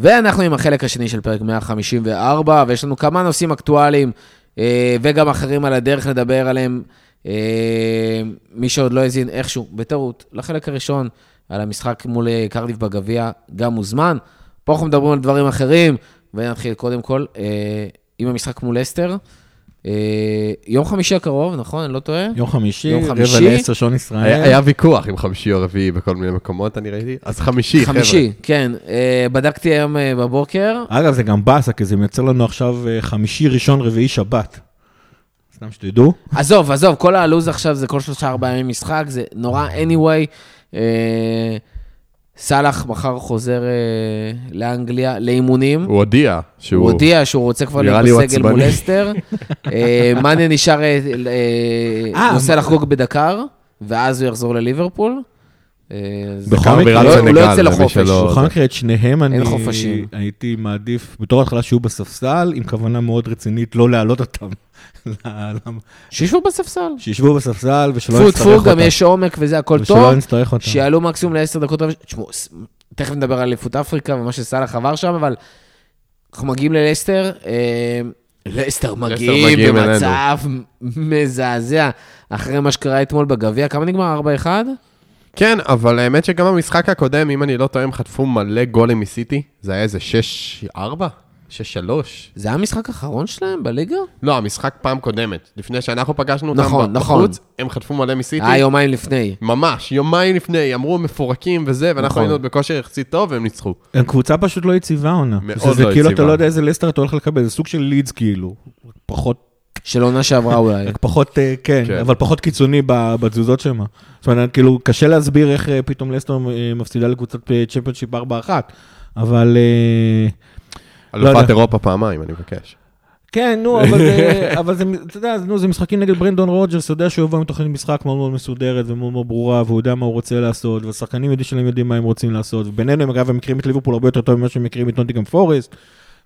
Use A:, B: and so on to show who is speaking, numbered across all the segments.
A: ואנחנו עם החלק השני של פרק 154, ויש לנו כמה נושאים אקטואליים, אה, וגם אחרים על הדרך לדבר עליהם. אה, מי שעוד לא האזין איכשהו, בטעות, לחלק הראשון, על המשחק מול אה, קרדיף בגביע, גם מוזמן. פה אנחנו מדברים על דברים אחרים, ונתחיל קודם כל אה, עם המשחק מול אסטר. אה, יום חמישי הקרוב, נכון? אני לא טועה?
B: יום חמישי,
A: יום
B: רבע. לעשר שעון ישראל.
C: היה היה ויכוח עם חמישי או רביעי בכל מיני מקומות, אני ראיתי. אז חמישי, חבר'ה.
A: חמישי, כן. אה, בדקתי היום אה, בבוקר.
B: אגב, זה גם באסה, כי זה מייצר לנו עכשיו חמישי, ראשון, רביעי, שבת. סתם שתדעו.
A: עזוב, עזוב, כל הלו"ז עכשיו זה כל שלושה ארבעה ימים משחק, זה נורא anyway. סאלח מחר חוזר אה, לאנגליה לאימונים.
C: הוא הודיע שהוא...
A: הוא הודיע שהוא רוצה כבר להיות בסגל מול. אסטר. אה, מאנה נשאר, אה, אה,
B: אה, מה-
A: לחגוג בדקר, ואז הוא יחזור לליברפול. אה,
B: בכל מקרה,
A: הוא לא
C: סנגל,
A: יוצא לחופש.
B: בכל מקרה, את שניהם אני. הייתי מעדיף, בתור התחלה שיהיו בספסל, עם כוונה מאוד רצינית לא להעלות אותם.
A: שישבו בספסל.
B: שישבו בספסל ושלא
A: טפו
B: נצטרך
A: טפו,
B: אותם.
A: גם יש עומק וזה, הכל
B: ושלא
A: טוב.
B: נצטרך אותם.
A: שיעלו מקסימום לעשר דקות. תשמעו, תכף נדבר על אליפות אפריקה ומה שסאלח עבר שם, אבל אנחנו מגיעים ללסטר. אה, לסטר מגיעים
C: מגיעים
A: במצב מזעזע אחרי מה שקרה אתמול בגביע. כמה נגמר? 4-1?
C: כן, אבל האמת שגם במשחק הקודם, אם אני לא טועה, הם חטפו מלא גולים מסיטי. זה היה איזה 6-4? 6-3?
A: זה היה המשחק האחרון שלהם בליגה?
C: לא, המשחק פעם קודמת. לפני שאנחנו פגשנו אותם
A: נכון,
C: בחוץ,
A: נכון.
C: הם חטפו מלא מסיטי.
A: היה יומיים לפני.
C: ממש, יומיים לפני, אמרו מפורקים וזה, ואנחנו
A: נכון.
C: היינו עוד בכושר יחסית טוב, והם ניצחו.
B: הם קבוצה פשוט לא יציבה העונה.
C: מאוד
B: זה- זה
C: לא
B: כאילו אתה
C: יציבה.
B: לא יודע איזה לסטר אתה הולך לקבל, זה סוג של לידס כאילו. פחות,
A: של עונה שעברה אולי.
B: רק פחות, אה, כן,
C: כן.
B: אבל פחות קיצוני ב- בתזוזות שם. זאת אומרת, כאילו, קשה להסביר איך אה, פתאום לסטר אה, מפסידה לקבוצת צ'מפיונשיפ 4-1, אבל... לא
C: אלופת. אירופה פעמיים, אני מבקש.
B: כן, נו, אבל זה, אבל זה, אתה יודע, נו, זה משחקים נגד ברנדון רוג'רס, אתה יודע שהוא יבוא עם תוכנית משחק מאוד מאוד מסודרת ומאוד מאוד ברורה, והוא יודע מה הוא רוצה לעשות, והשחקנים יודעים שלהם יודעים מה הם רוצים לעשות, ובינינו, הם, אגב, הם מכירים את ליברפול הרבה יותר טוב ממה שהם מכירים את נוטינגהאם פורסט,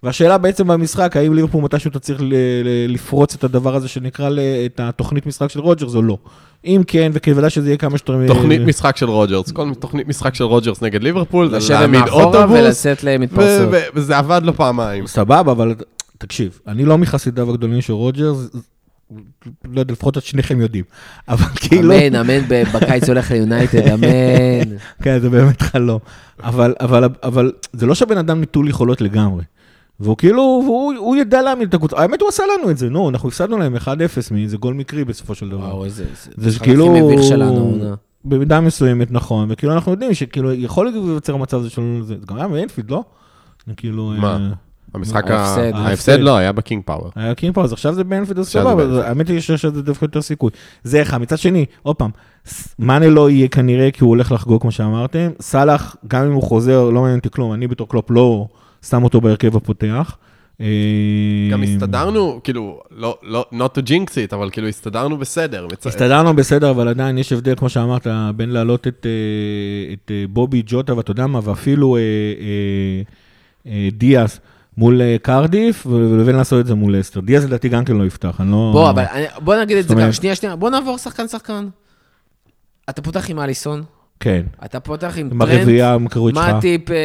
B: והשאלה בעצם במשחק, האם ליברפול מתישהו תצליח ל- ל- לפרוץ את הדבר הזה שנקרא את התוכנית משחק של רוג'רס או לא. אם כן, וכוודאי שזה יהיה כמה שיותר...
C: תוכנית משחק של רוג'רס, כל תוכנית משחק של רוג'רס נגד ליברפול, זה להעמיד אוטובוס,
A: ולצאת.
C: ו- וזה עבד לו פעמיים.
B: סבבה, אבל תקשיב, אני לא מחסידיו הגדולים של רוג'רס, לא יודע, לפחות את שניכם יודעים, אבל כאילו...
A: אמן, אמן, בקיץ הולך ליונייטד, אמן.
B: כן, זה באמת חלום. אבל זה לא שהבן אדם נטול יכולות לגמרי. והוא כאילו, הוא, הוא ידע להעמיד את הקבוצה. האמת, הוא עשה לנו את זה, נו, אנחנו הפסדנו להם 1-0 מאיזה גול מקרי בסופו של דבר.
A: וואו, איזה...
B: זה
A: המשחק
B: כאילו...
A: הכי מביך שלנו.
B: במידה מסוימת, נכון, וכאילו אנחנו יודעים שכאילו יכול להיווצר המצב הזה שלנו, זה גם היה באנפילד, לא? כאילו...
C: מה?
B: אה,
C: המשחק ה...
A: ההפסד.
C: ההפסד לא, היה בקינג פאוור.
B: היה קינג אז עכשיו זה באנפילד, אז
C: עכשיו זה
B: סבבה, האמת היא שיש לזה דווקא יותר סיכוי. זה אחד. מצד שני, עוד פעם, מאנה לא יהיה כנראה כי הוא הולך לחגוג כמו שאמרתם. סאלח, גם אם הוא חוזר, לא מעניין אותי כלום, אני בתור קלופ לא שם אותו בהרכב הפותח. אה,
C: גם הסתדרנו, כאילו, לא, לא, not to jinx it, אבל כאילו הסתדרנו בסדר.
B: הסתדרנו בסדר, אבל עדיין יש הבדל, כמו שאמרת, בין להעלות את, אה, את אה, בובי ג'וטה, ואתה יודע מה, ואפילו אה, אה, אה, דיאס מול אה, קרדיף, ולבין לעשות את זה מול לסטר. דיאס לדעתי גם כן לא יפתח, אני לא...
A: בוא, אבל אני- בוא נגיד את זה ככה, שנייה, שנייה, בוא נעבור שחקן-שחקן. אתה פותח עם אליסון,
B: כן.
A: אתה פותח עם
B: עם
A: טרנט,
B: שלך.
A: מאטיפ, אה,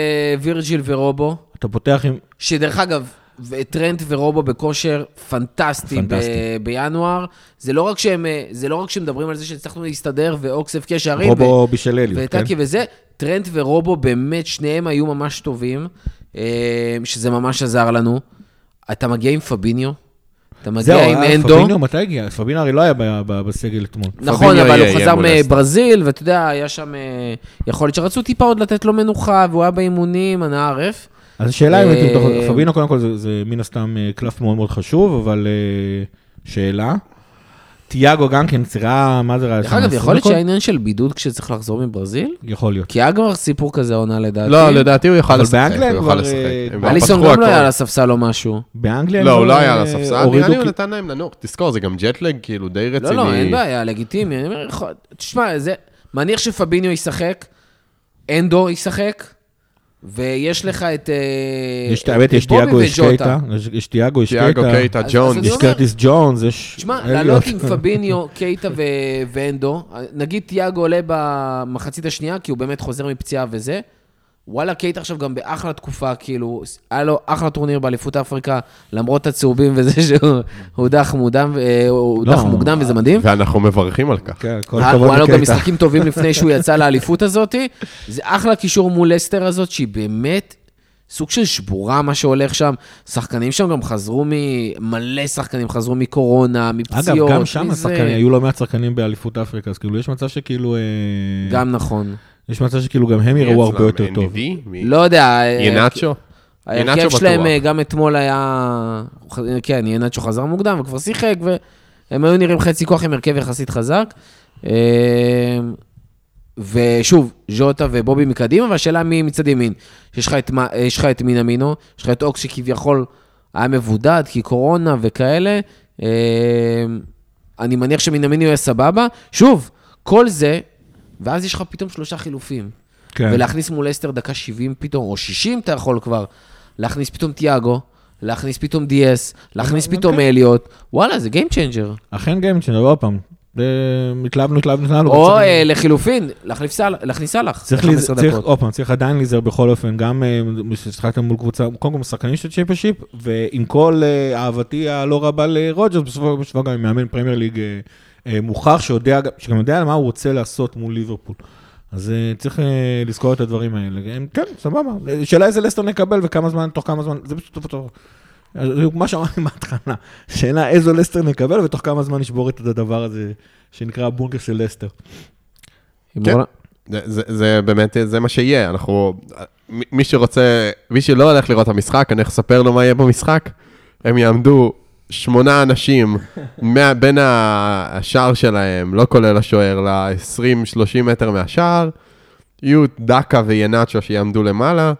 A: וירג'יל ורובו,
B: אתה פותח עם...
A: שדרך אגב, ו- טרנט ורובו בכושר פנטסטי,
B: פנטסטי.
A: ב- בינואר. זה לא רק שהם, אה, זה לא רק שמדברים על זה שהצלחנו להסתדר ואוקס הבקיע שערים,
B: רובו בישל אליוט, כן?
A: וטאקי וזה, טרנט ורובו באמת, שניהם היו ממש טובים, אה, שזה ממש עזר לנו. אתה מגיע עם פביניו, אתה מגיע
B: זהו,
A: עם
B: אה,
A: אנדו.
B: פביניו, מתי הגיע? פביניו הרי לא היה ב- ב- בסגל אתמול.
A: נכון, אבל
C: יהיה-
A: הוא
C: יהיה
A: חזר. מברזיל, ואתה יודע, היה שם, יכול להיות שרצו טיפה עוד לתת לו מנוחה, והוא היה באימונים, אנא ערף.
B: אז השאלה אם
A: אה,
B: הייתי בתוך... פביניו קודם כל זה- זה מן הסתם אה, קלף מאוד מאוד חשוב, אבל אה, שאלה. תיאגו גם כן, צירה, מה זה ראה?
A: דרך אגב, יכול להיות שהיה עניין של בידוד כשצריך לחזור מברזיל?
B: יכול להיות.
A: כי היה כבר סיפור כזה עונה לדעתי.
C: לא, לדעתי הוא יכל
B: אבל
C: לשחק.
B: באנגליה
C: הוא
B: כבר,
C: יוכל לשחק.
B: אה,
A: אליסון גם לא. היה על הספסל או משהו.
B: באנגליה...
C: לא, הוא לא היה על
B: אה,
C: הספסל, נראה לי הוא נתן להם לנוח. תזכור, זה גם ג'טלג, כאילו, די
A: לא,
C: רציני.
A: לא, אין בעיה, לגיטימי. תשמע, זה... מניח שפביניו ישחק, אנדו ישחק, ויש לך את... אה,
B: יש, האמת,
A: את
B: יש תיאגו, יש
A: וג'וטה.
B: קייטה, יש- תיאגו, יש
C: תיאגו,
B: קייטה,
C: קייטה,
A: אז- אז
C: ג'ונס.
A: אני
B: יש קרטיס ג'ונס, יש...
A: תשמע. לעלות עם פביניו, קייטה ו- הנדו, נגיד תיאגו עולה במחצית השנייה, כי הוא באמת חוזר מפציעה וזה, וואלה, קייטה עכשיו גם באחלה תקופה, כאילו, היה לו אחלה טורניר באליפות אפריקה, למרות הצהובים וזה שהוא הודח מוקדם, אה, הוא הודח
B: לא.
A: מוקדם וזה מדהים.
C: ואנחנו מברכים על כך.
B: כן, כל
A: היה
B: הכבוד
A: לו גם
B: לקייטה.
A: משחקים טובים לפני שהוא יצא לאליפות הזאת. זה אחלה קישור מול לסטר הזאת, שהיא באמת סוג של שבורה, מה שהולך שם. שחקנים שם גם חזרו מ... מלא שחקנים חזרו מקורונה, מפציעות,
B: אגב, גם שם
A: מזה.
B: השחקנים, היו לא מעט שחקנים באליפות אפריקה, אז כאילו יש מצב שכאילו... אה,
A: גם נכון.
B: יש מצב שכאילו גם הם יראו הרבה? יותר טוב.
A: לא יודע. אה,
C: ינאצ'ו?
A: ההרכב
C: ינאצ'ו
A: שלהם
C: בטוח.
A: אה, גם אתמול היה... כן, ינאצ'ו חזר מוקדם וכבר שיחק, והם היו נראים חצי כוח עם הרכב יחסית חזק. אה, ושוב, ז'וטה ובובי מקדימה, והשאלה מי מצד ימין. יש לך את, מה- יש לך את מינמינו, יש לך את אוקס שכביכול היה מבודד, כי קורונה וכאלה. אה, אני מניח שמינמינו יהיה סבבה. שוב, כל זה, ואז יש לך פתאום שלושה חילופים.
B: כן.
A: ולהכניס מול אסטר דקה 70 פתאום, או 60 אתה יכול כבר, להכניס פתאום תיאגו, להכניס פתאום די.אס, להכניס
B: גם
A: פתאום
B: כן.
A: אליוט, וואלה, זה Game Changer.
B: אכן גיים צ'נר, עוד פעם. התלהבנו, התלהבנו, התלהבנו.
A: או אה, לחילופין, להכניס סאלח,
B: צריך,
A: ל-
B: לי-
A: 15
B: צריך,
A: דקות.
B: עוד פעם, צריך עדיין להיזהר בכל אופן, גם אה, ששחקתם מול קבוצה, קודם כל שחקנים של צ'מפיונשיפ, ועם כל אה, אהבתי הלא רבה לרוג'רס, בסופו של דבר גם מאמן פרמייר ליג אה, אה, מוכח, שיודע, שגם יודע מה הוא רוצה לעשות מול ליברפול. אז אה, צריך אה, לזכור את הדברים האלה. כן, סבבה. שאלה איזה לסטר נקבל וכמה זמן, תוך כמה זמן, זה פשוט טוב טוב. מה שאמרתי מההתחלה, שאלה איזו לסטר נקבל ותוך כמה זמן נשבור את הדבר הזה שנקרא הבונקר של לסטר.
C: כן. זה- זה- זה באמת, זה מה שיהיה. אנחנו, מי- מי שרוצה, מי שלא הולך לראות את המשחק, אני הולך לספר לו מה יהיה במשחק. הם יעמדו שמונה אנשים מה- בין השער שלהם, לא כולל השוער, ל-20-30 מטר מהשער. יהיו דקה וינאצ'ו שיעמדו למעלה,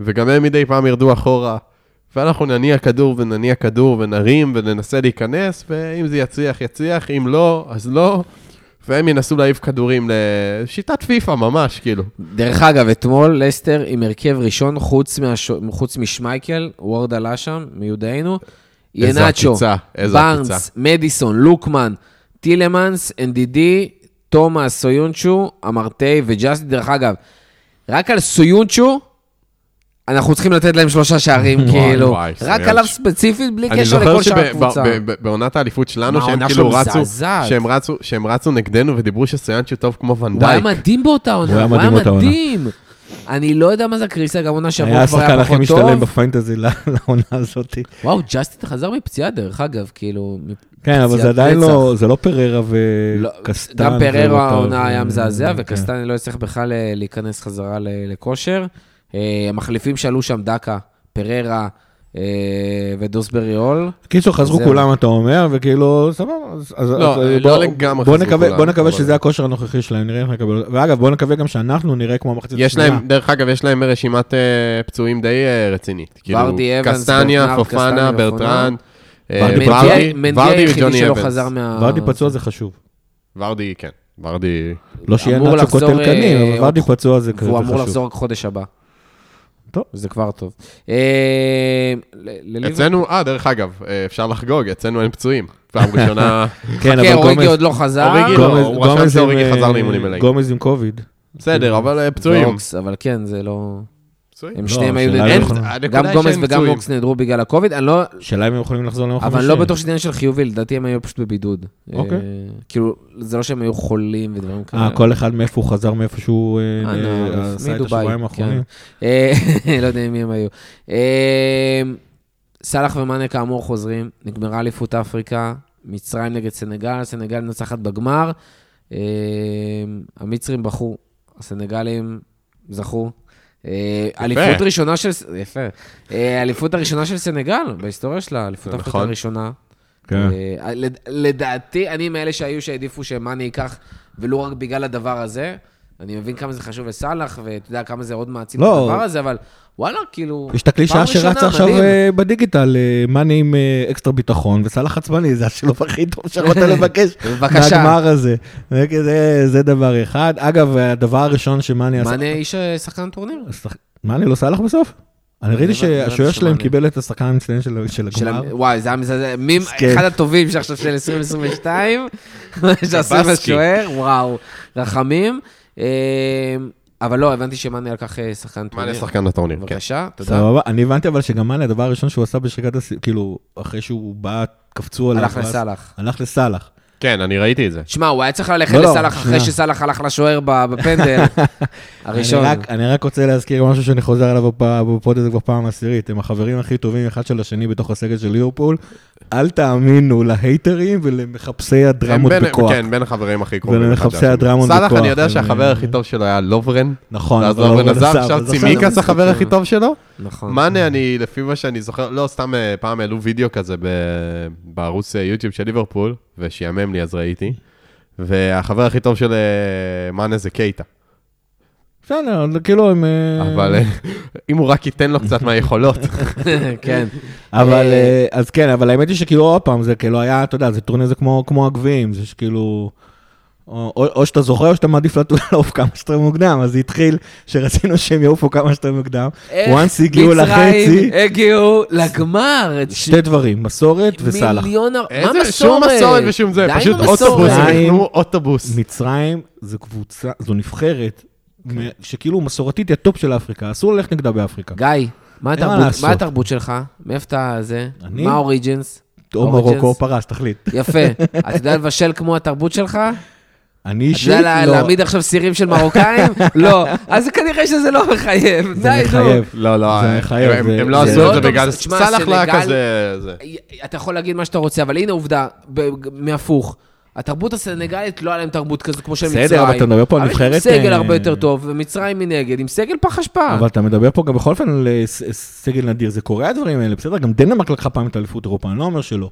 C: וגם הם מדי פעם ירדו אחורה. ואנחנו נניע כדור ונניע כדור ונרים וננסה להיכנס, ואם זה יצליח, יצליח, אם לא, אז לא. והם ינסו להעיף כדורים לשיטת פיפא ממש, כאילו.
A: דרך אגב, אתמול לסטר עם הרכב ראשון, חוץ מהשו- חוץ משמייקל, וורד עלה שם, מיודענו. ינאצ'ו, בארנס. מדיסון, לוקמן, טילמנס, NDD, תומאס, סויונצ'ו, אמרטי וג'סטי. דרך אגב, רק על סויונצ'ו, אנחנו צריכים לתת להם שלושה שערים, כאילו.
C: וואי,
A: רק. עליו ספציפית, בלי
C: אני
A: קשר
C: זוכר
A: לכל שאר הקבוצה.
C: שבעונת האליפות שלנו, שהם כאילו רצו. שהם רצו, שהם רצו נגדנו ודיברו שסויאנצ'ו טוב כמו
A: הוא היה
C: ונדייק.
A: מדהים באותה עונה,
B: הוא היה. מדהים.
A: אני לא יודע מה זה הקריסה, גם עונה
B: היה
A: שעברה כבר
B: השחקן
A: היה
B: הכי
A: פחות
B: משתלם
A: טוב.
B: בפיינטזי לעונה הזאת.
A: וואו, ג'סטין חזר מפציעה, דרך אגב, כאילו...
B: כן, אבל זה עדיין לא. זה לא פררה
A: לא,
B: וקסטן.
A: גם פררו
B: וווטר
A: העונה היה מזעזע,
B: כן.
A: וקסטני לא יצטרך בכלל אה, להיכנס חזרה לכושר. אה, המחליפים שעלו שם, דקה, פררה ודוסברי הול.
B: קיצור, חזרו. כולם, אתה אומר, וכאילו, סבבה.
C: לא,
B: אז
C: לא
B: בוא-
C: לגמרי
B: בוא
C: חזרו כולם,
B: בוא נקווה שזה הכושר הנוכחי שלהם, נראה איך נקבל. ואגב, בוא נקווה גם שאנחנו נראה כמו המחצית
C: יש
B: השנייה.
C: להם, דרך אגב, יש להם רשימת אה, פצועים די אה, רצינית. כאילו,
A: ורדי, אבנס,
C: קסטניה, פופנה, ברטרנד, אה,
B: ורדי
C: וג'וני אבנס.
A: חזר מה...
B: ורדי פצוע זה חשוב.
C: ורדי, כן. ורדי...
B: לא שיהיה נאצ'ו קוטל קנים,
A: אה,
B: אבל ורדי פצוע זה כזה
A: והוא
B: חשוב.
A: אמור לחזור רק חודש הבא.
B: טוב.
A: זה כבר טוב. אה,
C: אצלנו, אה, דרך אגב, אה, אפשר לחגוג, אצלנו אין פצועים. פעם ראשונה,
B: כן,
A: כן,
B: אבל
A: אוריגי
B: גומז-
A: עוד לא חזר.
C: אוריגי לא. הוא רשם שאוריגי
B: אה,
C: חזר לאימונים מלאים.
B: גומז עם קוביד.
C: בסדר, אבל אה, פצועים.
A: אבל כן, זה לא...
C: פצועים.
A: הם
B: לא,
A: שניהם היו...
C: הנקודה
A: גם גומז וגם. ווקס נעדרו בגלל הקוביד, אני לא...
B: שאלה אם הם יכולים לחזור ליום חמישי.
A: אבל לא בטוח שזה עניין של חיובי, לדעתי הם היו פשוט בבידוד.
B: אוקיי.
A: אה, כאילו, זה לא שהם היו חולים ודברים כאלה.
B: אה, כל אחד מאיפה הוא חזר, מאיפה שהוא אה,
A: אה,
B: עשה את השבועיים האחרונים.
A: אה, לא יודע מי הם היו. סאלח ומאנה כאמור חוזרים, נגמרה אליפות אפריקה, מצרים נגד סנגל, סנגל נצחת בגמר. המצרים בחו, הסנגלים זכו. אה, אליפות ראשונה של... יפה. אה, אליפות הראשונה של סנגל בהיסטוריה שלה, אליפות
C: נכון.
A: הראשונה.
B: כן.
A: אה, לד- לדעתי, אני מאלה שהיו שהעדיפו שמאני ייקח, ולו רק בגלל הדבר הזה. אני מבין כמה זה חשוב לסאלח, ואתה יודע כמה זה עוד מעצים את
B: לא.
A: הדבר הזה, אבל וואלה, כאילו...
B: יש את הקלישאה
A: ראשונה,
B: שרצה עכשיו. אה, בדיגיטל, מאני עם אה, אקסטרה ביטחון, וסלאח עצבני, זה השילוב הכי טוב שיכולת לבקש. מהגמר הזה. זה- דבר אחד. אגב, הדבר הראשון שמאני עשה...
A: מאנה איש אה, שחקן טורניר.
B: מאני לא סלאח בסוף? אני ראיתי
A: אני הבנתי
B: שהשוער שלהם. קיבל את השחקן המצטיין של הגמר.
A: וואי, זה היה מזעזע. מי-
B: מסכן.
A: אחד הטובים שעכשיו של 2022, שעשו
C: גבאסקי.
A: בשוער, וואו, רחמים. אבל לא, הבנתי שמאנה לקח אה, שחקן
C: מה
A: טורניר.
C: לשחקן בטורניר, כן.
A: בבקשה, תודה.
B: סבבה, אני הבנתי אבל שגם מאנה, הדבר הראשון שהוא עשה בשריקת הסיום, כאילו, אחרי שהוא בא, קפצו עליו.
A: הלך לסאלח.
B: הלך לסאלח.
C: כן, אני ראיתי את זה.
A: שמע, הוא היה צריך ללכת
B: לא, לא,
A: לסאלח אחרי
B: שנייה.
A: שסאלח הלך לשוער ב- בפנדל. הראשון.
B: אני רק, אני רק רוצה להזכיר משהו שאני חוזר עליו בפ- ב pod הזה כבר פעם עשירית. הם החברים הכי טובים אחד של השני בתוך הסגל של ליברפול. אל תאמינו להייטרים ולמחפשי הדרמות
C: בין-
B: בכוח.
C: כן, בין החברים הכי קרובים.
B: ולמחפשי. הדרמות
C: סאלח,
B: בכוח,
C: אני יודע שהחבר הכי טוב שלו היה לוברן.
B: נכון.
C: ואז לוברן עזב, עכשיו צימיקס החבר הכי טוב שלו.
A: נכון.
C: מאנה, אני, לפי מה שאני זוכר, לא, סתם אה, פעם העלו וידאו כזה ב- בערוץ אה, יוטיוב של ליברפול, ושיאמם לי אז ראיתי. והחבר הכי טוב של אה, מאנה זה קייטה.
B: בסדר, כאילו הם...
C: אבל אם הוא רק ייתן לו קצת מהיכולות.
A: כן.
B: אבל, אז כן, אבל האמת היא שכאילו עוד פעם, זה כאילו היה, אתה יודע, זה טורניר זה כמו, כמו הגביעים, זה שכאילו, או, או, או שאתה זוכר או שאתה מעדיף לעוף כמה שיותר מוקדם, אז זה התחיל שרצינו שהם יעופו כמה שיותר מוקדם.
A: איך
B: once הגיעו לחצי,
A: הגיעו לגמר.
B: שתי דברים, מסורת וסאלח.
A: מיליון... מה
C: איזה, שום
A: מסורת?
C: מסורת ושום זה, פשוט. אוטובוס. יקנו אוטובוס.
B: מצרים זו קבוצה, זו נבחרת, שכאילו מסורתית היא הטופ של אפריקה, אסור ללכת נגדה באפריקה.
A: גיא, מה
B: מה
A: התרבות-
B: לעשות.
A: מה התרבות שלך? מאיפה אתה זה?
B: אני?
A: מה ה
B: origins?
A: או?
B: מרוקו או פרס, תחליט.
A: יפה. אתה יודע לבשל כמו התרבות שלך?
B: אני
A: אתה
B: אישית
A: יודע לה-
B: לא.
A: להעמיד עכשיו סירים של מרוקאים? לא. אז כנראה שזה לא מחייב.
B: זה. מחייב.
C: לא, לא,
B: זה
C: הם-
B: מחייב,
C: הם- לא עשו
A: לא
C: את זה
A: טוב,
C: בגלל... סאלח לא היה
A: סנגל-
C: כזה... זה.
A: אתה יכול להגיד מה שאתה רוצה, אבל הנה עובדה, ב- מהפוך. התרבות הסנגלית, לא היה להם תרבות כזו כמו של מצרים.
B: בסדר, אבל אתה מדבר פה על
A: אבל יש להם
B: נבחרת,
A: סגל
B: אה,
A: הרבה יותר טוב, ומצרים מנגד, עם סגל פח אשפה.
B: אבל אתה מדבר פה גם בכל אופן על אה, סגל נדיר, זה קורה הדברים האלה, בסדר? גם דנמרק לקחה פעם את אליפות אירופה, אני לא אומר שלא.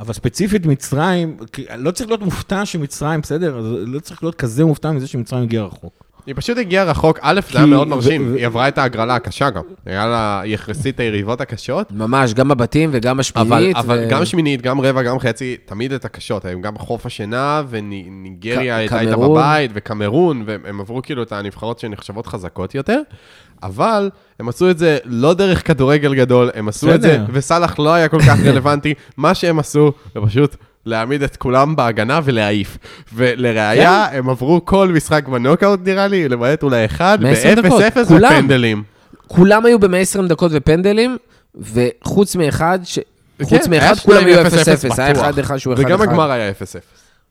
B: אבל ספציפית מצרים, לא צריך להיות מופתע שמצרים, בסדר? לא צריך להיות כזה מופתע מזה שמצרים הגיעה רחוק.
C: היא פשוט הגיעה רחוק, א', זה היה מאוד מרשים, היא עברה את ההגרלה הקשה גם. היה לה, היא יחסית את היריבות הקשות,
A: ממש, גם בבתים וגם
C: אבל,
A: בשמינית.
C: אבל גם שמינית, גם רבע, גם חצי, תמיד את הקשות. הם גם חוף השינה, וניגריה הייתה איתה. בבית, וקמרון, והם הם עברו כאילו את הנבחרות שנחשבות חזקות יותר, אבל הם עשו את זה לא דרך כדורגל גדול, הם עשו את זה. וסאלח לא היה כל כך רלוונטי. מה שהם עשו, זה פשוט להעמיד את כולם בהגנה ולהעיף. ולראיה,
A: כן.
C: הם עברו כל משחק בנוקאוט נראה לי, למעט אולי אחד,
A: 120 דקות,
C: ב-0-0
A: כולם.
C: ופנדלים.
A: כולם היו ב-120 דקות ופנדלים, וחוץ מאחד, ש... חוץ
C: כן,
A: מאחד,
C: היה
A: כולם היו 0-0.
C: 0-0
A: היה. אחד אחד שהוא 1-1.
C: וגם הגמר היה 0-0.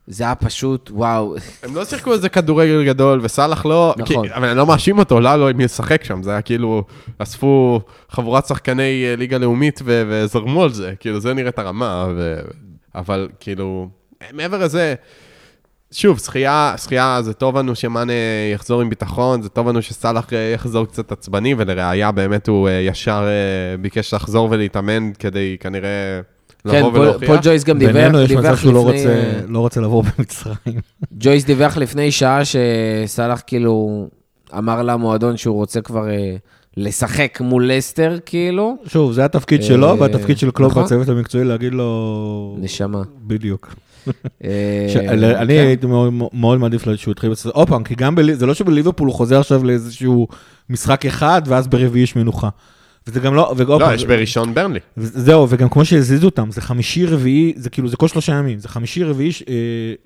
A: זה היה פשוט, וואו.
C: הם לא שיחקו איזה כדורגל גדול, וסאלח לא...
A: נכון.
C: כי, אבל אני לא מאשים אותו, לא, לא, מי לשחק שם, זה היה כאילו, אספו חבורת שחקני אה, ליגה לאומית ו- וזרמו על זה, כאילו, זה נראית הרמה, ו... אבל כאילו, מעבר לזה, שוב, שחייה, שחייה זה טוב לנו שמאנה יחזור עם ביטחון, זה טוב לנו שסאלח יחזור קצת עצבני, ולראיה באמת הוא אה, ישר אה, ביקש לחזור ולהתאמן כדי כנראה
A: כן,
C: לבוא
A: פול-
C: ולהוכיח.
A: פול ג'ויס גם דיווח
B: בינינו יש מצב שהוא לא
A: לפני...
B: רוצה- לא רוצה לבוא במצרים.
A: ג'ויס דיווח לפני שעה שסאלח כאילו אמר למועדון שהוא רוצה כבר אה, לשחק מול לסטר, כאילו.
B: שוב, זה התפקיד
A: אה,
B: שלו, והתפקיד של קלופ
A: נכון.
B: בצוות המקצועי להגיד לו...
A: נשמה.
B: בדיוק.
A: אה,
B: ש- אני
A: כן.
B: הייתי מאוד- מעדיף שהוא יתחיל לעשות, עוד פעם, כי גם, זה לא שבליברפול הוא חוזר עכשיו לאיזשהו משחק אחד, ואז ברביעי יש מנוחה. וזה גם לא, ועוד
C: לא, יש בראשון ברנלי.
B: זהו, וגם כמו שהזיזו אותם, זה חמישי, רביעי, זה כאילו, זה כל שלושה ימים, זה חמישי, רביעי, אה,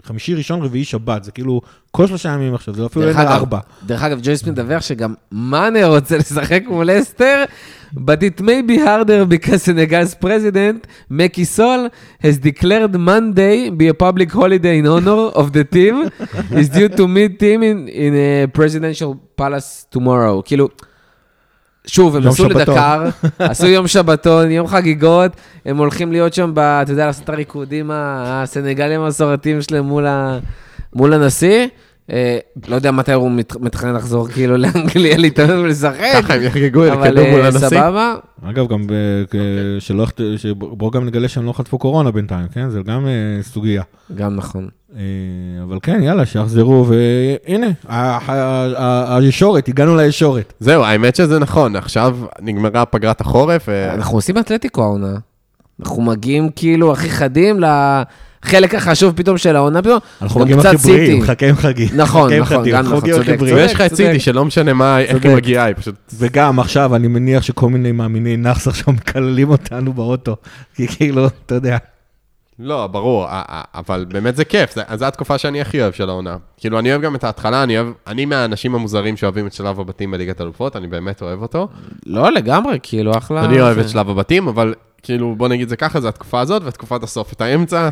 B: חמישי, ראשון, רביעי, שבת, זה כאילו, כל שלושה ימים עכשיו, זה אפילו
A: דרך
B: אין ארבע.
A: דרך אגב, ג'ויס מדווח שגם מאנה רוצה לשחק מול לסטר, but it may be harder because Senegal's president, מקי סול, has declared Monday be a public holiday in honor of the team, is due to meet him in, in a presidential palace tomorrow. כאילו, שוב, הם
B: שבתון.
A: לדקר, עשו יום שבתון, יום חגיגות, הם הולכים להיות שם, ב, אתה יודע, לעשות את הריקודים הסנגלים המסורתיים שלהם מול, ה, מול הנשיא. אה, לא יודע מתי הוא מת- מתכנן לחזור כאילו לאנגליה להתאמן ולשחק,
C: ככה הם יחגגו,
A: אבל
C: יקדמו מול
A: אה,
C: הנשיא.
A: סבבה.
B: אגב, גם, ב- כ- שלא, יחת- שבואו גם נגלה שהם לא חטפו קורונה בינתיים, כן? זה גם אה, סוגיה.
A: גם נכון.
B: אה, אבל כן, יאללה, שיחזרו, והנה, הישורת, הגענו לישורת.
C: זהו, האמת שזה נכון, עכשיו נגמרה פגרת החורף,
A: אנחנו עושים אתלטיקו העונה. אנחנו מגיעים כאילו הכי חדים לחלק החשוב פתאום של העונה פתאום.
B: אנחנו
A: גם
B: מגיעים
A: קצת
B: הכי בריאים,
A: סיטי.
B: מחכה עם חגים.
A: נכון,
B: מחכה עם
A: נכון,
B: חגים,
A: גם
B: אנחנו
A: נכון,
B: מגיעים הכי
A: צודק,
B: בריאים.
C: ויש לך את
A: צודק.
C: סיטי שלא משנה מה, איך
B: צודק.
C: היא מגיעה, היא פשוט...
B: וגם עכשיו, אני מניח שכל מיני מאמיני נאחס עכשיו מקללים אותנו באוטו, כי כאילו, אתה יודע.
C: לא, ברור, אבל באמת זה כיף, זו התקופה שאני הכי אוהב של העונה. כאילו, אני אוהב גם את ההתחלה, אני אוהב, אני מהאנשים המוזרים שאוהבים את שלב הבתים בליגת אלופות, אני באמת אוהב אותו.
A: לא, לגמרי, כאילו, אחלה.
C: אני אוהב את שלב הבתים, אבל כאילו, בוא נגיד זה ככה, זה התקופה הזאת ותקופת הסוף. את האמצע,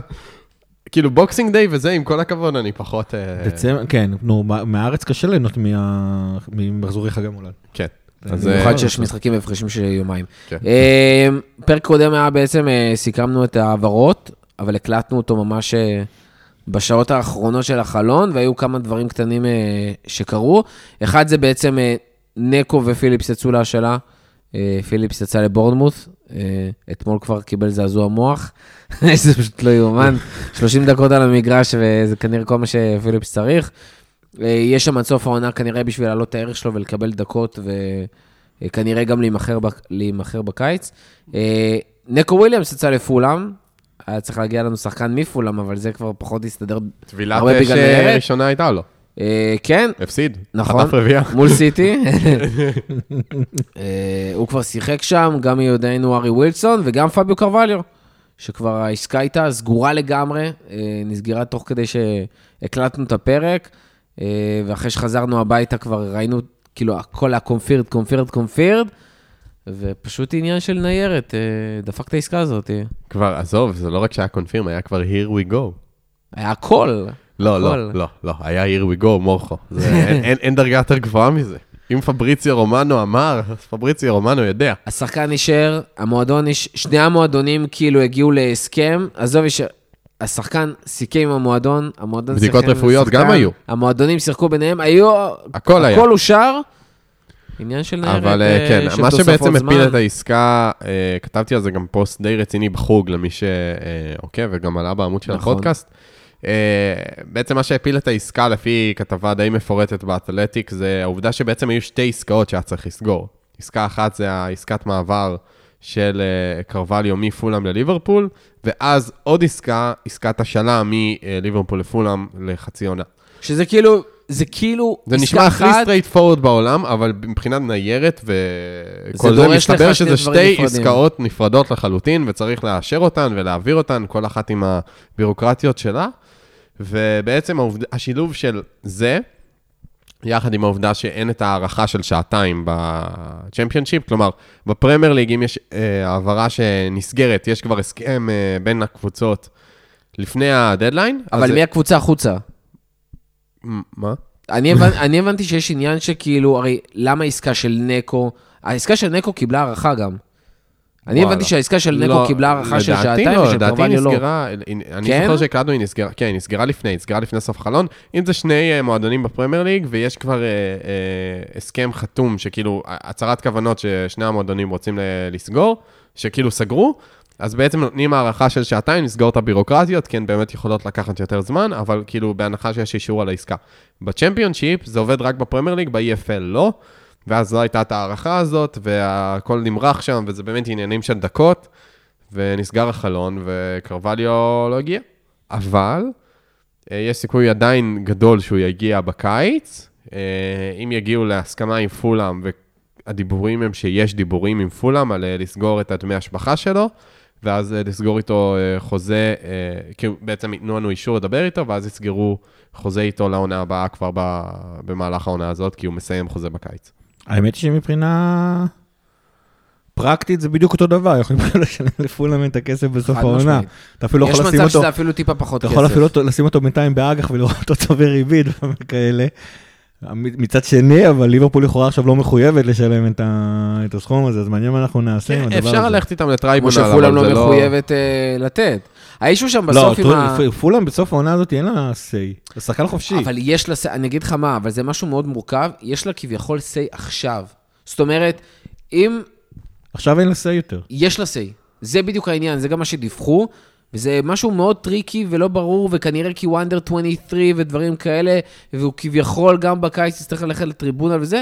C: כאילו, בוקסינג דיי וזה, עם כל הכבוד, אני פחות... אה,
B: דצמבר, כן, נו, מה- מהארץ קשה ליהנות מה- ממחזורי חג המולד.
C: כן. אז...
A: במיוחד
C: אה,
A: שיש משחקים בהפרשים של יומיים.
C: כן.
A: אה, פרק קודם היה בעצם, אה, סיכמנו את ההעברות, אבל הקלטנו אותו ממש אה, בשעות האחרונות של החלון, והיו כמה דברים קטנים אה, שקרו. אחד זה בעצם אה, נקו ופיליפס יצאו להשאלה. אה, פיליפס יצא לבורנמוס, אה, אתמול כבר קיבל זעזוע מוח, זה פשוט לא יאומן. 30 דקות על המגרש, וזה כנראה כל מה שפיליפס צריך. אה, יש שם עד סוף העונה כנראה בשביל להעלות את הערך שלו ולקבל דקות, וכנראה גם להימכר בק- להימכר בקיץ. אה, נקו וויליאמס יצא לפולאם, היה צריך להגיע לנו שחקן מפולאם, אבל זה כבר פחות הסתדר.
C: טבילת
A: הרבה
C: אש
A: בגלל
C: אה,
A: ניירת.
C: ראשונה הייתה לו.
A: אה, כן,
C: הפסיד.
A: נכון.
C: חטף רביעייה.
A: מול סיטי. אה, הוא כבר שיחק שם, גם מיודענו ארי ווילסון וגם פביו קרווליו, שכבר העסקה הייתה סגורה לגמרי, אה, נסגרה תוך כדי שהקלטנו את הפרק, ואחרי שחזרנו הביתה כבר ראינו, כאילו, הכל היה קונפירד, קונפירד, קונפירד, ופשוט עניין של ניירת, דפק את העסקה הזאת.
C: כבר, עזוב, זה לא רק שהיה קונפירם, היה כבר here we go.
A: היה הכל.
C: לא. לא, לא, לא, היה here we go, מורכו. זה- אין- דרגה יותר גבוהה מזה. אם פבריציו רומנו אמר, אז פבריציו רומנו יודע.
A: השחקן נשאר, המועדון. שני המועדונים כאילו הגיעו להסכם, עזוב. השחקן סיכם עם המועדון, המועדון
C: בדיקות
A: סיכם עם
C: רפואיות
A: השחקן,
C: גם היו.
A: המועדונים שיחקו ביניהם, היו...
C: הכל היה.
A: הכל אושר. עניין של ניירת
C: אבל אה,
A: אה,
C: כן, מה שבעצם. הפיל את העסקה, אה, כתבתי על זה גם פוסט די רציני בחוג למי שעוקב וגם עלה בעמוד של
A: נכון.
C: הפודקאסט. אה, בעצם מה שהפיל את העסקה לפי כתבה די מפורטת באתלטיק, זה העובדה שבעצם היו שתי עסקאות שהיה צריך לסגור. עסקה אחת זה העסקת מעבר של אה, קרווליו מפולאם לליברפול, ואז עוד עסקה, עסקת השאלה מליברפול לפולאם לחצי עונה.
A: שזה כאילו, זה כאילו
C: זה
A: עסקה
C: נשמע הכי
A: אחת,
C: straightforward בעולם, אבל מבחינת ניירת וכל זה,
A: דורש
C: מסתבר שזה שתי
A: נפרדים.
C: עסקאות נפרדות לחלוטין, וצריך לאשר אותן ולהעביר אותן, כל אחת עם הבירוקרטיות שלה. ובעצם העובד... השילוב של זה, יחד עם העובדה שאין את ההארכה של שעתיים בצ'מפיונשיפ, כלומר, בפרמייר ליג, אם יש אה, העברה שנסגרת, יש כבר הסכם אה, בין הקבוצות לפני הדדליין. אז
A: אבל
C: זה-
A: מי הקבוצה החוצה?
C: מה?
A: אני הבנ- אני הבנתי שיש עניין שכאילו, הרי למה עסקה של נקו, העסקה של נקו קיבלה הערכה גם. אני. הבנתי שהעסקה של נקו
C: לא,
A: קיבלה הערכה של
C: לדעתי
A: שעתיים
C: לא, לדעתי
A: קרווליו לא.
C: נסגרה, אני
A: כן?
C: זוכר שהקלטנו, היא נסגרה, כן, היא נסגרה לפני, היא נסגרה לפני סוף החלון. אם זה שני אה, מועדונים בפרמייר ליג, ויש כבר אה, אה, הסכם חתום, שכאילו, הצהרת כוונות ששני המועדונים רוצים לסגור, שכאילו סגרו, אז בעצם נותנים הערכה של שעתיים, לסגור את הבירוקרטיות, כי הן באמת יכולות לקחת יותר זמן, אבל כאילו, בהנחה שיש אישור על העסקה. בצ'מפיונשיפ זה עובד רק בפרמייר ליג, ב-EFL לא. ואז לא הייתה את ההערכה הזאת, והכל נמרח שם, וזה באמת עניינים של דקות, ונסגר החלון, וקרווליו לא הגיע. אבל אה, יש סיכוי עדיין גדול שהוא יגיע בקיץ. אה, אם יגיעו להסכמה עם פולאם, והדיבורים הם שיש דיבורים עם פולאם על אה, לסגור את הדמי השבחה שלו, ואז לסגור איתו חוזה, כאילו בעצם ייתנו לנו אישור לדבר איתו, ואז יסגרו חוזה איתו לעונה הבאה כבר במהלך העונה הזאת, כי הוא מסיים חוזה בקיץ.
B: האמת היא שמבחינה פרקטית זה בדיוק אותו דבר, יכולים לשלם לפולאם את הכסף בסוף העונה. אתה אפילו לא
A: יש
B: יכול לשים
A: מצב
B: אותו,
A: שזה אפילו טיפה פחות
B: אתה
A: כסף.
B: יכול אפילו לשים אותו בינתיים באג"ח ולראות אותו צובר ריבית וכאלה. מצד שני, אבל ליברפול לכאורה עכשיו לא מחויבת לשלם את ה- את הסכום הזה, אז מעניין מה אנחנו נעשה עם הדבר הזה.
C: כן, אפשר ללכת איתם
A: כמו
C: לטרייבונל, אבל זה
A: לא
C: לא...
A: מחויבת אה, לתת. ה issue שם
B: לא,
A: בסוף עם ה...
B: טרו- פולאם בסוף העונה הזאת אין לה say, זה שחקן חופשי.
A: אבל יש לה, אני אגיד לך מה, אבל זה משהו מאוד מורכב, יש לה כביכול say עכשיו. זאת אומרת, אם
B: עכשיו אין לה say יותר.
A: יש לה say, זה בדיוק העניין, זה גם מה שדיווחו, וזה משהו מאוד טריקי ולא ברור, וכנראה כי הוא under 23 ודברים כאלה, והוא כביכול גם בקיץ יצטרך ללכת לטריבונל וזה.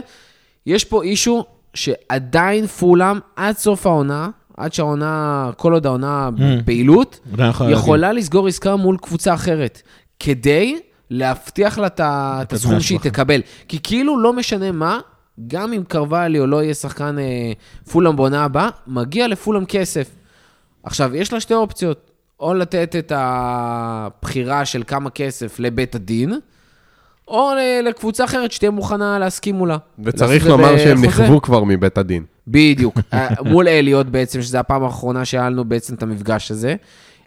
A: יש פה אישו שעדיין פולאם, עד סוף העונה, עד שהעונה, כל עוד העונה
B: Mm.
A: בפעילות,
B: עדיין יכולה
A: לסגור עסקה מול קבוצה אחרת, כדי להבטיח לה את הסכום שהיא. תקבל. כי כאילו לא משנה מה, גם אם קרווליו לא יהיה שחקן אה, פולאם בעונה הבאה, מגיע לפולאם כסף. עכשיו, יש לה שתי אופציות. או לתת את הבחירה של כמה כסף לבית הדין, או לקבוצה אחרת שתהיה מוכנה להסכים מולה.
C: וצריך לומר שהם. נכוו כבר מבית הדין.
A: בדיוק. אה, מול אליוט בעצם, שזו הפעם האחרונה שהיה בעצם את המפגש הזה.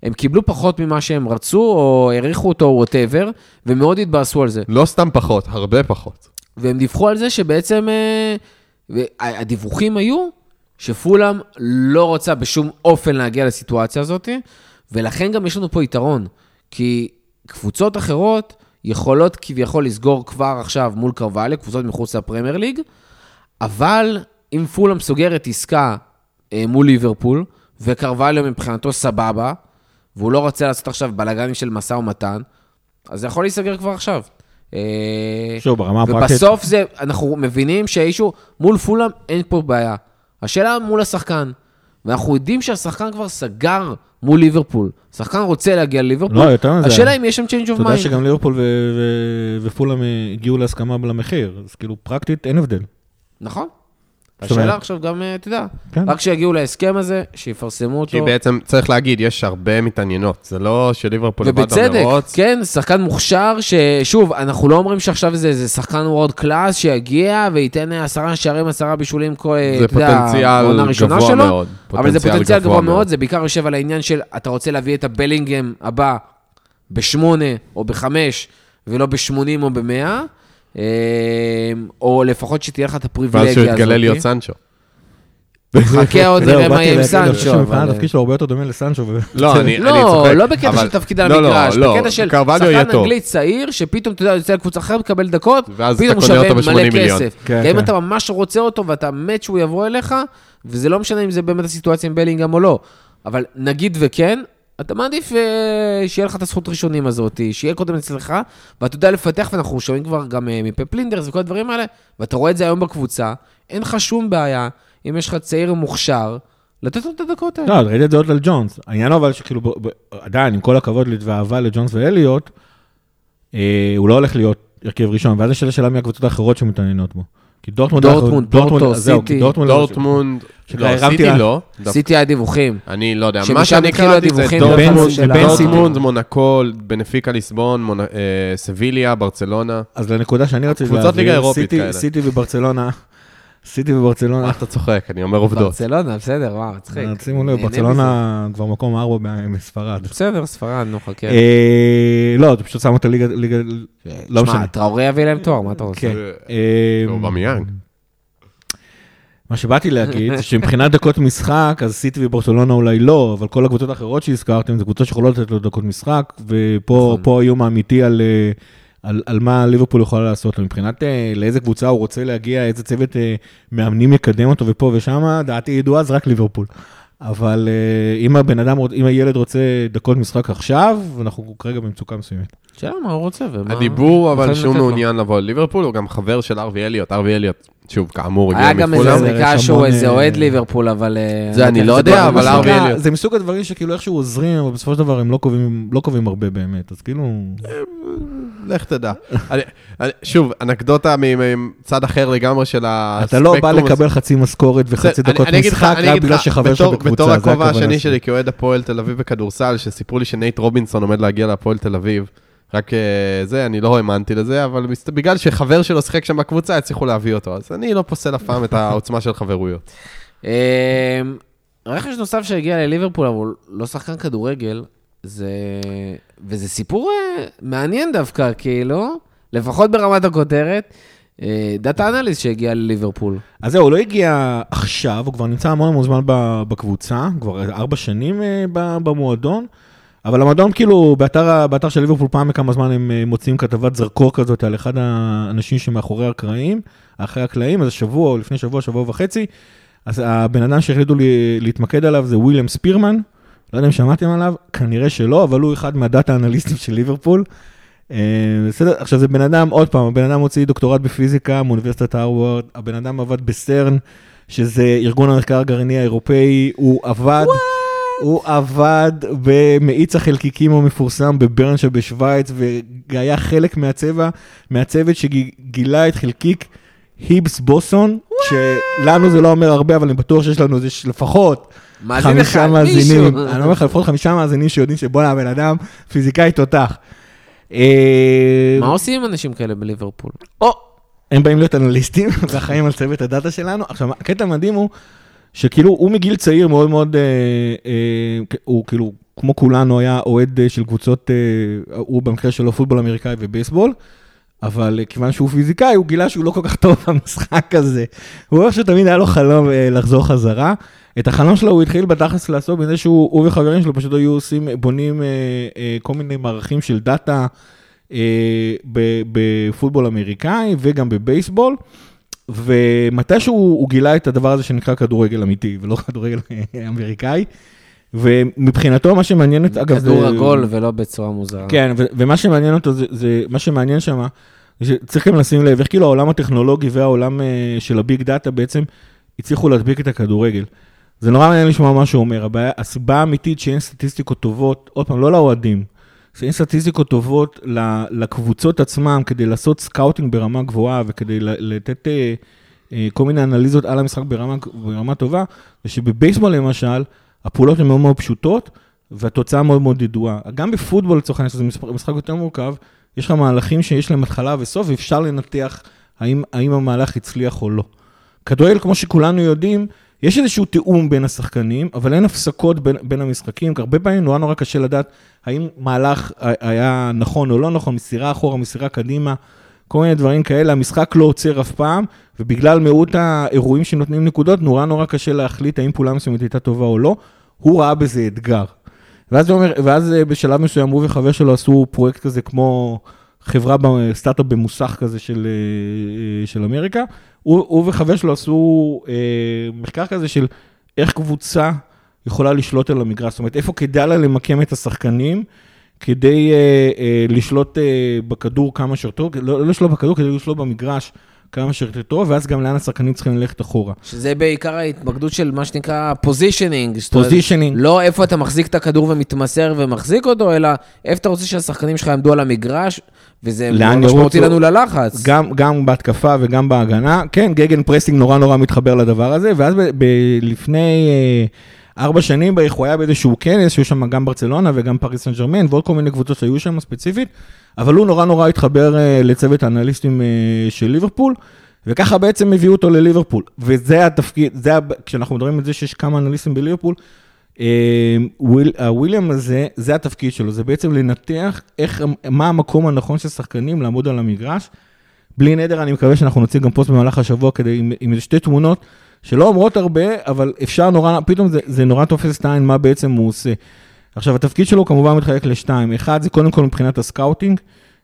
A: הם קיבלו פחות ממה שהם רצו, או העריכו אותו, ווטאבר, ומאוד התבאסו על זה.
C: לא סתם פחות, הרבה פחות.
A: והם דיווחו על זה שבעצם, אה, הדיווחים היו שפולאם לא רוצה בשום אופן להגיע לסיטואציה הזאת, ולכן גם יש לנו פה יתרון, כי קבוצות אחרות יכולות כביכול לסגור כבר עכשיו מול קרווליו, קבוצות מחוץ לפרמייר ליג, אבל אם פולאם סוגרת עסקה אה, מול ליברפול, וקרווליו מבחינתו סבבה, והוא לא רוצה לעשות עכשיו בלאגנים של משא ומתן, אז זה יכול להיסגר כבר עכשיו. אה,
B: שוב, ברמה הפרקטית,
A: ובסוף זה, אנחנו מבינים שהאישו, מול פולאם אין פה בעיה. השאלה מול השחקן. ואנחנו יודעים שהשחקן כבר סגר מול ליברפול. השחקן רוצה להגיע לליברפול.
B: לא, יותר מזה.
A: השאלה אם יש שם change of
B: אתה יודע
A: mind.
B: שגם ליברפול ופולאם הגיעו להסכמה למחיר, אז כאילו פרקטית אין הבדל.
A: נכון. השאלה עכשיו גם, אה, אתה יודע,
B: כן.
A: רק שיגיעו להסכם הזה, שיפרסמו אותו.
C: כי בעצם, צריך להגיד, יש הרבה מתעניינות. זה לא שליברפול לבד
A: ובצדק,
C: במרוץ.
A: כן, שחקן מוכשר, ששוב, אנחנו לא אומרים שעכשיו זה, זה שחקן וורד קלאס שיגיע וייתן עשרה שערים, עשרה בישולים, כל,
C: זה
A: אתה יודע,
C: פוטנציאל
A: העונה הראשונה
C: גבוה
A: שלו.
C: מאוד.
A: אבל זה פוטנציאל גבוה מאוד, זה בעיקר יושב על העניין של, אתה רוצה להביא את הבלינגהם הבא בשמונה או בחמש, ולא בשמונים או במאה, אה, או לפחות שתהיה לך את הפריבילגיה
C: ואז
A: הזאת.
C: שהוא יתגלה להיות סנצ'ו.
A: חכה עוד נראה מה
B: באתי
A: יהיה עם
B: להגיד, אני חושב
A: סנצ'ו.
B: שמבחינת
A: אבל-
B: התפקיד שלו הרבה יותר דומה לסנצ'ו.
C: לא, אני
A: לא,
C: צוחק.
A: לא בקטע
C: אבל-
A: של תפקיד על
C: לא, לא,
A: המגרש,
C: לא,
A: בקטע של שחקן. אנגלי צעיר, שפתאום, אתה יודע, יוצא לקבוצה אחרת, מקבל דקות,
C: ואז
A: פתאום הוא שווה מלא
C: ב-80 מיליון.
A: כסף.
B: כן,
A: גם אם
B: כן.
A: אתה ממש רוצה אותו ואתה מת שהוא יבוא אליך, וזה לא משנה אם זה באמת הסיטואציה עם בלינגהם או לא, אבל נגיד וכן, אתה מעדיף אה, שיהיה לך את הזכות ראשונים הזאת, שיהיה קודם אצלך, ואתה יודע לפתח, ואנחנו שומעים כבר גם אה, מפפ לינדרס וכל הדברים האלה, ואתה רואה את זה היום בקבוצה, אין לך שום בעיה, אם יש לך צעיר מוכשר, לתת לו את הדקות האלה.
B: לא, ראיתי את זה עוד על ג'ונס. העניין אבל שכאילו, עדיין, עם כל הכבוד ואהבה לג'ונס ואליוט, אה, הוא לא הולך להיות הרכב ראשון, ואז יש שאלה מי הקבוצות האחרות שמתעניינות בו. כי דורטמונד...
A: דורטמונד, פורטו,
B: זהו,
A: סיטי.
B: כי דורטמונד...
C: דורטמונד,
B: שכבר
C: לא,
B: הרמתי
C: סיטי לא. דווקא-
A: עשיתי הדיווחים.
C: אני לא יודע, מה שאני קראתי זה דורטמונד,
B: של
A: ה-
C: דורטמונד, מונקו, בנפיקה ליסבון, אה, סביליה, ברצלונה.
B: אז לנקודה שאני רציתי
C: קבוצות ליגה אירופית
B: סיטי-
C: כאלה.
B: סיטי וברצלונה, סיטי וברצלונה,
C: מה אתה צוחק? אני אומר עובדות.
A: ברצלונה, בסדר, וואו, מצחיק.
B: אה, שימו לב, ברצלונה כבר מקום ארבע.
A: מזה. בסדר, ספרד, נו, חכה.
B: אה, לא, אתה פשוט שם אותה ליגה, ליגה, לא
A: שמע,
B: משנה.
A: טראורי יביא להם תואר, מה אתה רוצה?
B: כן.
C: אה, אובמיאנג.
B: מה שבאתי להגיד, זה שמבחינת דקות משחק, אז סיטי וברצלונה אולי לא, אבל כל הקבוצות האחרות שהזכרתם, זה קבוצות שיכולות לתת לו דקות משחק, ופה
A: נכון.
B: האיום האמיתי על, על, על מה ליברפול יכולה לעשות לו. מבחינת אה, לאיזה קבוצה הוא רוצה להגיע, איזה צוות אה, מאמנים יקדם אותו ופה ושם, דעתי ידועה, זה רק ליברפול. אבל אה, אם הבן אדם, אם הילד רוצה דקות משחק עכשיו, אנחנו כרגע במצוקה מסוימת.
A: שאלה מה הוא רוצה ומה...
C: הדיבור, אבל שהוא. מעוניין לבוא לליברפול, הוא גם חבר של ארווי אליוט. ארווי אליוט, שוב, כאמור,
A: היה
C: הגיע
A: גם איזה
C: מפולאם.
B: זה-
A: זריקה שהוא
B: המון,
A: איזה
B: אה,
A: אוהד ליברפול, אבל... אה,
C: זה אני לא
A: זה
C: יודע, אבל ארווי אליוט.
B: זה מסוג הדברים שכאילו איכשהו עוזרים, אבל בסופו של דבר הם לא קובעים, לא קובעים הרבה באמת, אז כאילו...
C: לך תדע. אני- אני- שוב, אנקדוטה מצד אחר לגמרי של
B: אתה לא בא
C: הספקטרום.
B: לקבל חצי משכורת וחצי דקות משחק
C: אני
B: רק
C: אגיד
B: בגלל שחבר שלך בקבוצה,
C: בתור הכובע השני
B: שלי.
C: כאוהד הפועל תל אביב בכדורסל, שסיפרו לי שנייט רובינסון עומד להגיע להפועל תל אביב, רק אה, זה, אני לא האמנתי לזה, אבל בגלל שחבר שלו שיחק שם בקבוצה, הצליחו להביא אותו, אז אני לא פוסל אף פעם את העוצמה של חברויות.
A: אה, רכש נוסף שהגיע לליברפול, אבל לא שחקן כדורגל, זה... וזה סיפור אה, מעניין דווקא, כאילו, לפחות ברמת הכותרת. דאטה אנליסט שהגיע לליברפול.
B: אז זהו, הוא לא הגיע עכשיו, הוא כבר נמצא המון המון זמן בקבוצה, כבר ארבע שנים אה, במועדון, אבל המועדון כאילו, באתר, באתר של ליברפול פעם בכמה זמן הם אה, מוציאים כתבת זרקור כזאת על אחד האנשים שמאחורי הקרעים, אחרי הקלעים, אז שבוע לפני שבוע, שבוע וחצי, אז הבן אדם שהחליטו לי, להתמקד עליו זה וויליאם ספירמן, לא יודע אם שמעתם עליו, כנראה שלא, אבל הוא אחד מהדאטה אנליסטים של ליברפול. אה, בסדר, עכשיו זה בן אדם, עוד פעם, הבן אדם הוציא דוקטורט בפיזיקה מאוניברסיטת הרווארד, הבן אדם עבד בסרן, שזה ארגון המחקר הגרעיני האירופאי, הוא עבד, הוא עבד במאיץ החלקיקים המפורסם בברן שבשוויץ, והיה חלק מהצבע, מהצוות שגילה את חלקיק היבס בוסון, שלנו זה לא אומר הרבה, אבל אני בטוח שיש לנו איזה לפחות
A: מאזין
B: חמישה
A: אחד,
B: מאזינים.
A: מישהו.
B: אני אומר לך, לפחות חמישה מאזינים שיודעים שבואנה, הבן אדם פיזיקאי תותח. אה,
A: מה עושים עם אנשים כאלה בליברפול?
B: או, הם באים להיות אנליסטים ואחראים על צוות הדאטה שלנו. עכשיו, הקטע המדהים הוא שכאילו הוא מגיל צעיר מאוד מאוד, אה, אה, הוא כאילו, כמו כולנו, היה אוהד של קבוצות, אה, הוא במקרה שלו פוטבול אמריקאי ובייסבול, אבל כיוון שהוא פיזיקאי, הוא גילה שהוא לא כל כך טוב במשחק הזה. הוא אומר שתמיד היה לו חלום לחזור חזרה. את החלום שלו הוא התחיל בתכלס לעשות בזה שהוא הוא וחברים שלו פשוט היו עושים, בונים אה, אה, כל מיני מערכים של data. אה, בפוטבול אמריקאי וגם בבייסבול, ומתישהו הוא גילה את הדבר הזה שנקרא כדורגל אמיתי, ולא כדורגל אמריקאי, ומבחינתו מה שמעניין את, אגב,
A: כדור עגול ולא בצורה מוזרה.
B: כן, ו- ומה שמעניין אותו, זה, זה מה שמעניין שם, צריך גם לשים לב, איך כאילו העולם הטכנולוגי והעולם של ה big data בעצם הצליחו להדביק את הכדורגל. זה נורא מעניין לשמוע מה שהוא אומר, הבעיה, הסיבה האמיתית שאין סטטיסטיקות טובות, עוד פעם, לא לאוהדים, שאין סטטיסטיקות טובות לקבוצות עצמם כדי לעשות scouting ברמה גבוהה וכדי לתת אה, אה, כל מיני אנליזות על המשחק ברמה, ברמה טובה, זה שבבייסבול למשל, הפעולות הן מאוד מאוד פשוטות, והתוצאה מאוד מאוד ידועה. גם בפוטבול לצורך העניין, שזה משחק יותר מורכב, יש לך מהלכים שיש להם התחלה וסוף, ואפשר לנתח האם, האם המהלך הצליח או לא. כדורגל, כמו שכולנו יודעים, יש איזשהו תיאום בין השחקנים, אבל אין הפסקות בין, בין המשחקים, כי הרבה פעמים נורא נורא קשה לדעת האם מהלך היה נכון או לא נכון, מסירה אחורה, מסירה קדימה, כל מיני דברים כאלה, המשחק לא עוצר אף פעם, ובגלל מיעוט האירועים שנותנים נקודות, נורא נורא קשה להחליט האם פעולה מסוימת הייתה טובה או לא. הוא ראה בזה אתגר. ואז, אומר, ואז בשלב מסוים הוא וחבר שלו עשו פרויקט כזה כמו חברה, סטארט-אפ במוסך כזה של, אה, אה, של אמריקה. הוא, הוא וחבר שלו עשו אה, מחקר כזה של איך קבוצה יכולה לשלוט על המגרש, זאת אומרת, איפה כדאי לה למקם את השחקנים כדי אה, אה, לשלוט אה, בכדור כמה שיותר, לא, לא לשלוט בכדור, כדי לשלוט במגרש כמה שיותר טוב, ואז גם לאן השחקנים צריכים ללכת אחורה.
A: שזה בעיקר ההתמקדות של מה שנקרא positioning.
B: positioning.
A: לא איפה אתה מחזיק את הכדור ומתמסר ומחזיק אותו, אלא איפה אתה רוצה שהשחקנים שלך יעמדו על המגרש, וזה משמעותי? לנו ללחץ.
B: גם, גם בהתקפה וגם בהגנה. כן, gegenpressing נורא נורא מתחבר לדבר הזה, ואז ב, ב, לפני אה, ארבע שנים בערך הוא היה באיזשהו כנס, שהיו שם גם ברצלונה וגם פריז סן ז'רמן, ועוד כל מיני קבוצות שהיו שם ספציפית, אבל הוא נורא נורא התחבר אה, לצוות האנליסטים אה, של ליברפול, וככה בעצם הביאו אותו לליברפול. וזה התפקיד, זה, כשאנחנו מדברים על זה שיש כמה אנליסטים בליברפול, אה, וויל, הוויליאם הזה, זה התפקיד שלו, זה בעצם לנתח איך, מה המקום הנכון של שחקנים לעמוד על המגרש. בלי נדר, אני מקווה שאנחנו נוציא גם פוסט במהלך השבוע כדי, עם, עם שתי תמונות שלא אומרות הרבה, אבל אפשר נורא, פתאום זה, זה נורא תופס את העין מה בעצם הוא עושה. עכשיו, התפקיד שלו כמובן מתחלק לשתיים. אחד, זה קודם כל מבחינת ה scouting.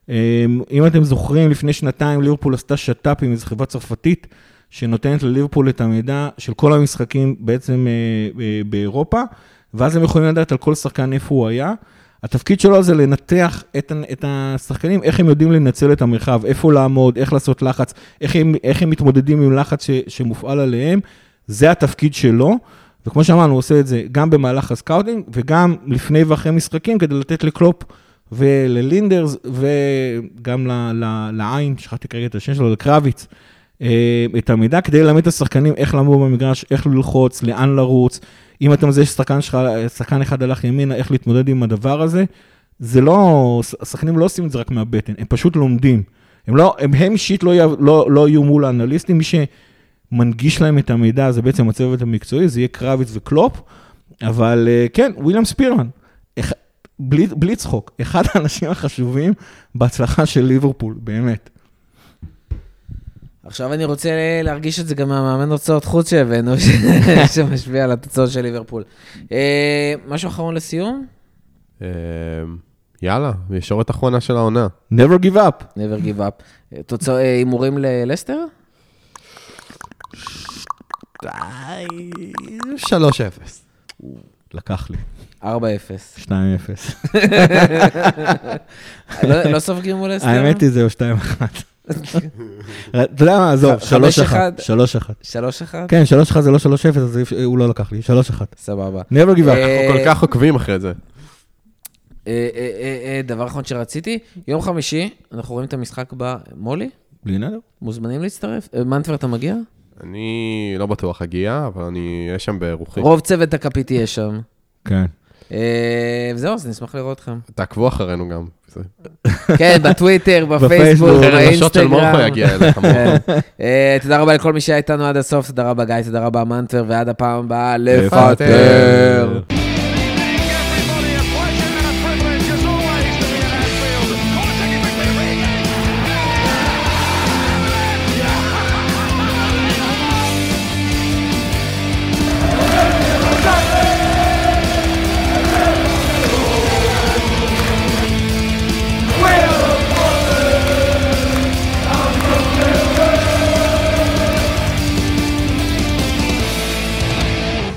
B: אה, אם אתם זוכרים, לפני שנתיים ליברפול עשתה שת"פ עם איזו חברה צרפתית, שנותנת לליברפול את המידע של כל המשחקים בעצם אה, אה, באירופה, ואז הם יכולים לדעת על כל שחקן איפה הוא היה. התפקיד שלו זה לנתח את, את השחקנים, איך הם יודעים לנצל את המרחב, איפה לעמוד, איך לעשות לחץ, איך הם, איך הם מתמודדים עם לחץ ש, שמופעל עליהם, זה התפקיד שלו. וכמו שאמרנו, הוא עושה את זה גם במהלך ה scouting וגם לפני ואחרי משחקים כדי לתת לקלופ ולליינדרס וגם ל, ל, לעין, שכחתי כרגע את השם שלו, לקראוויץ, את המידע כדי ללמד את השחקנים איך לעמוד במגרש, איך ללחוץ, לאן לרוץ. אם אתה מזהה ששחקן שלך, שחקן אחד הלך ימינה, איך להתמודד עם הדבר הזה. זה לא, השחקנים לא עושים את זה רק מהבטן, הם פשוט לומדים. הם לא, הם, הם אישית לא, לא, לא יהיו מול האנליסטים, מי שמנגיש להם את המידע זה בעצם הצוות המקצועי, זה יהיה קרביץ וקלופ, אבל אה, כן, וויליאם ספירמן, בלי, בלי צחוק, אחד האנשים החשובים בהצלחה של ליברפול, באמת.
A: עכשיו אני רוצה להרגיש את זה גם מהמאמן הוצאות חוץ שהבאנו, שמשפיע על התוצאות של ליברפול. אה, משהו אחרון לסיום?
C: אה, יאללה, ישורת אחרונה של העונה.
B: never give up.
A: never give up. תוצאות, אה, הימורים ללסטר?
C: 3-0.
B: לקח לי,
A: 4-0.
B: 2-0.
A: לא לא סופגים מול לסטר?
B: האמת היא זהו 2-1. אתה יודע מה, עזוב,
A: ח- חמש
B: 3-1.
A: אחד.
B: 3-1.
A: 3-1?
B: כן, 3-1 זה לא 3-0, אז הוא לא לקח לי, 3-1.
A: סבבה.
B: never give up.
A: אה,
C: אנחנו כל כך עוקבים אחרי זה.
A: אה, אה, אה, אה, דבר אחרון שרציתי, יום חמישי, אנחנו רואים את המשחק במולי?
B: בלי נדר.
A: מוזמנים להצטרף. אה, מנטבר, אתה מגיע?
C: אני לא בטוח אגיע, אבל אני אהיה שם ברוחי.
A: רוב צוות הקפיטי יש שם.
B: כן.
A: אה, וזהו, אז נשמח לראות אתכם.
C: תעקבו אחרינו גם.
A: כן, בטוויטר,
B: בפייסבוק,
A: באינסטגרם. כן. אה, תודה רבה לכל מי שהיה איתנו עד הסוף, תודה רבה גיא, תודה רבה מנטבר, ועד הפעם הבאה. לפטר.